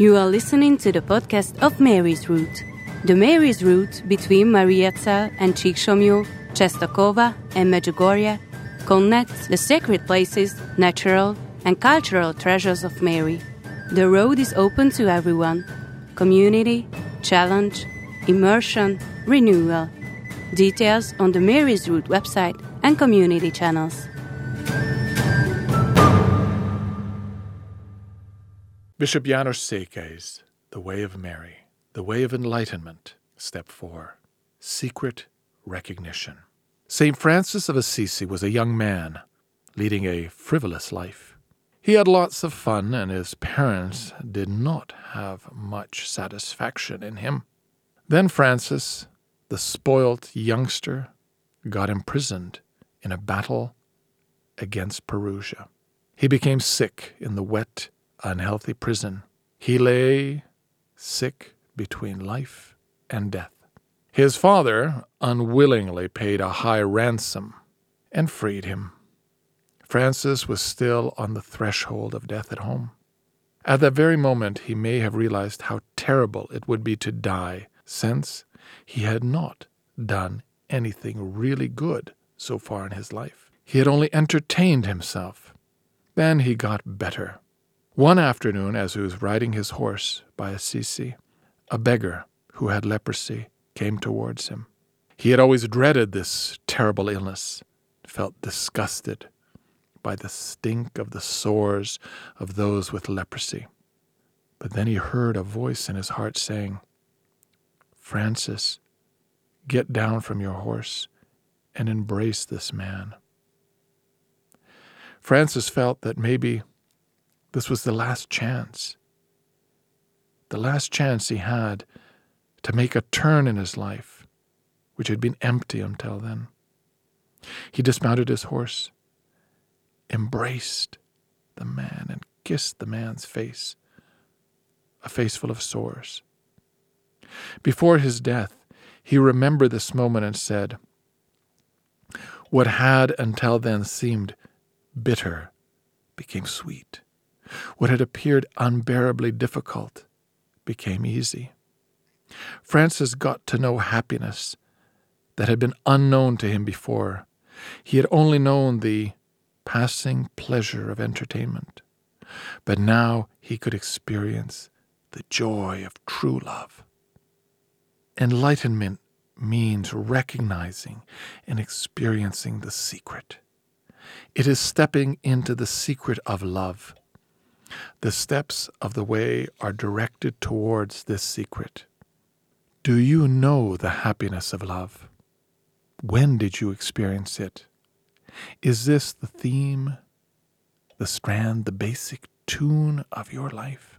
You are listening to the podcast of Mary's Route. The Mary's Route between Mariazell and Csíksomlyó, Czestochowa and Medjugorje connects the sacred places, natural and cultural treasures of Mary. The road is open to everyone. Community, challenge, immersion, renewal. Details on the Mary's Route website and community channels. Bishop János Székely's The Way of Mary, The Way of Enlightenment, Step 4 Secret Recognition. St. Francis of Assisi was a young man leading a frivolous life. He had lots of fun, and his parents did not have much satisfaction in him. Then Francis, the spoilt youngster, got imprisoned in a battle against Perugia. He became sick in the wet unhealthy prison. He lay sick between life and death. His father unwillingly paid a high ransom and freed him. Francis was still on the threshold of death at home. At that very moment, he may have realized how terrible it would be to die, since he had not done anything really good so far in his life. He had only entertained himself. Then he got better. One afternoon, as he was riding his horse by Assisi, a beggar who had leprosy came towards him. He had always dreaded this terrible illness, felt disgusted by the stink of the sores of those with leprosy. But then he heard a voice in his heart saying, Francis, get down from your horse and embrace this man. Francis felt that maybe this was the last chance. The last chance he had to make a turn in his life, which had been empty until then. He dismounted his horse, embraced the man, and kissed the man's face, a face full of sores. Before his death, he remembered this moment and said, What had until then seemed bitter became sweet. What had appeared unbearably difficult became easy. Francis got to know happiness that had been unknown to him before. He had only known the passing pleasure of entertainment. But now he could experience the joy of true love. Enlightenment means recognizing and experiencing the secret. It is stepping into the secret of love the steps of the way are directed towards this secret. Do you know the happiness of love? When did you experience it? Is this the theme, the strand, the basic tune of your life?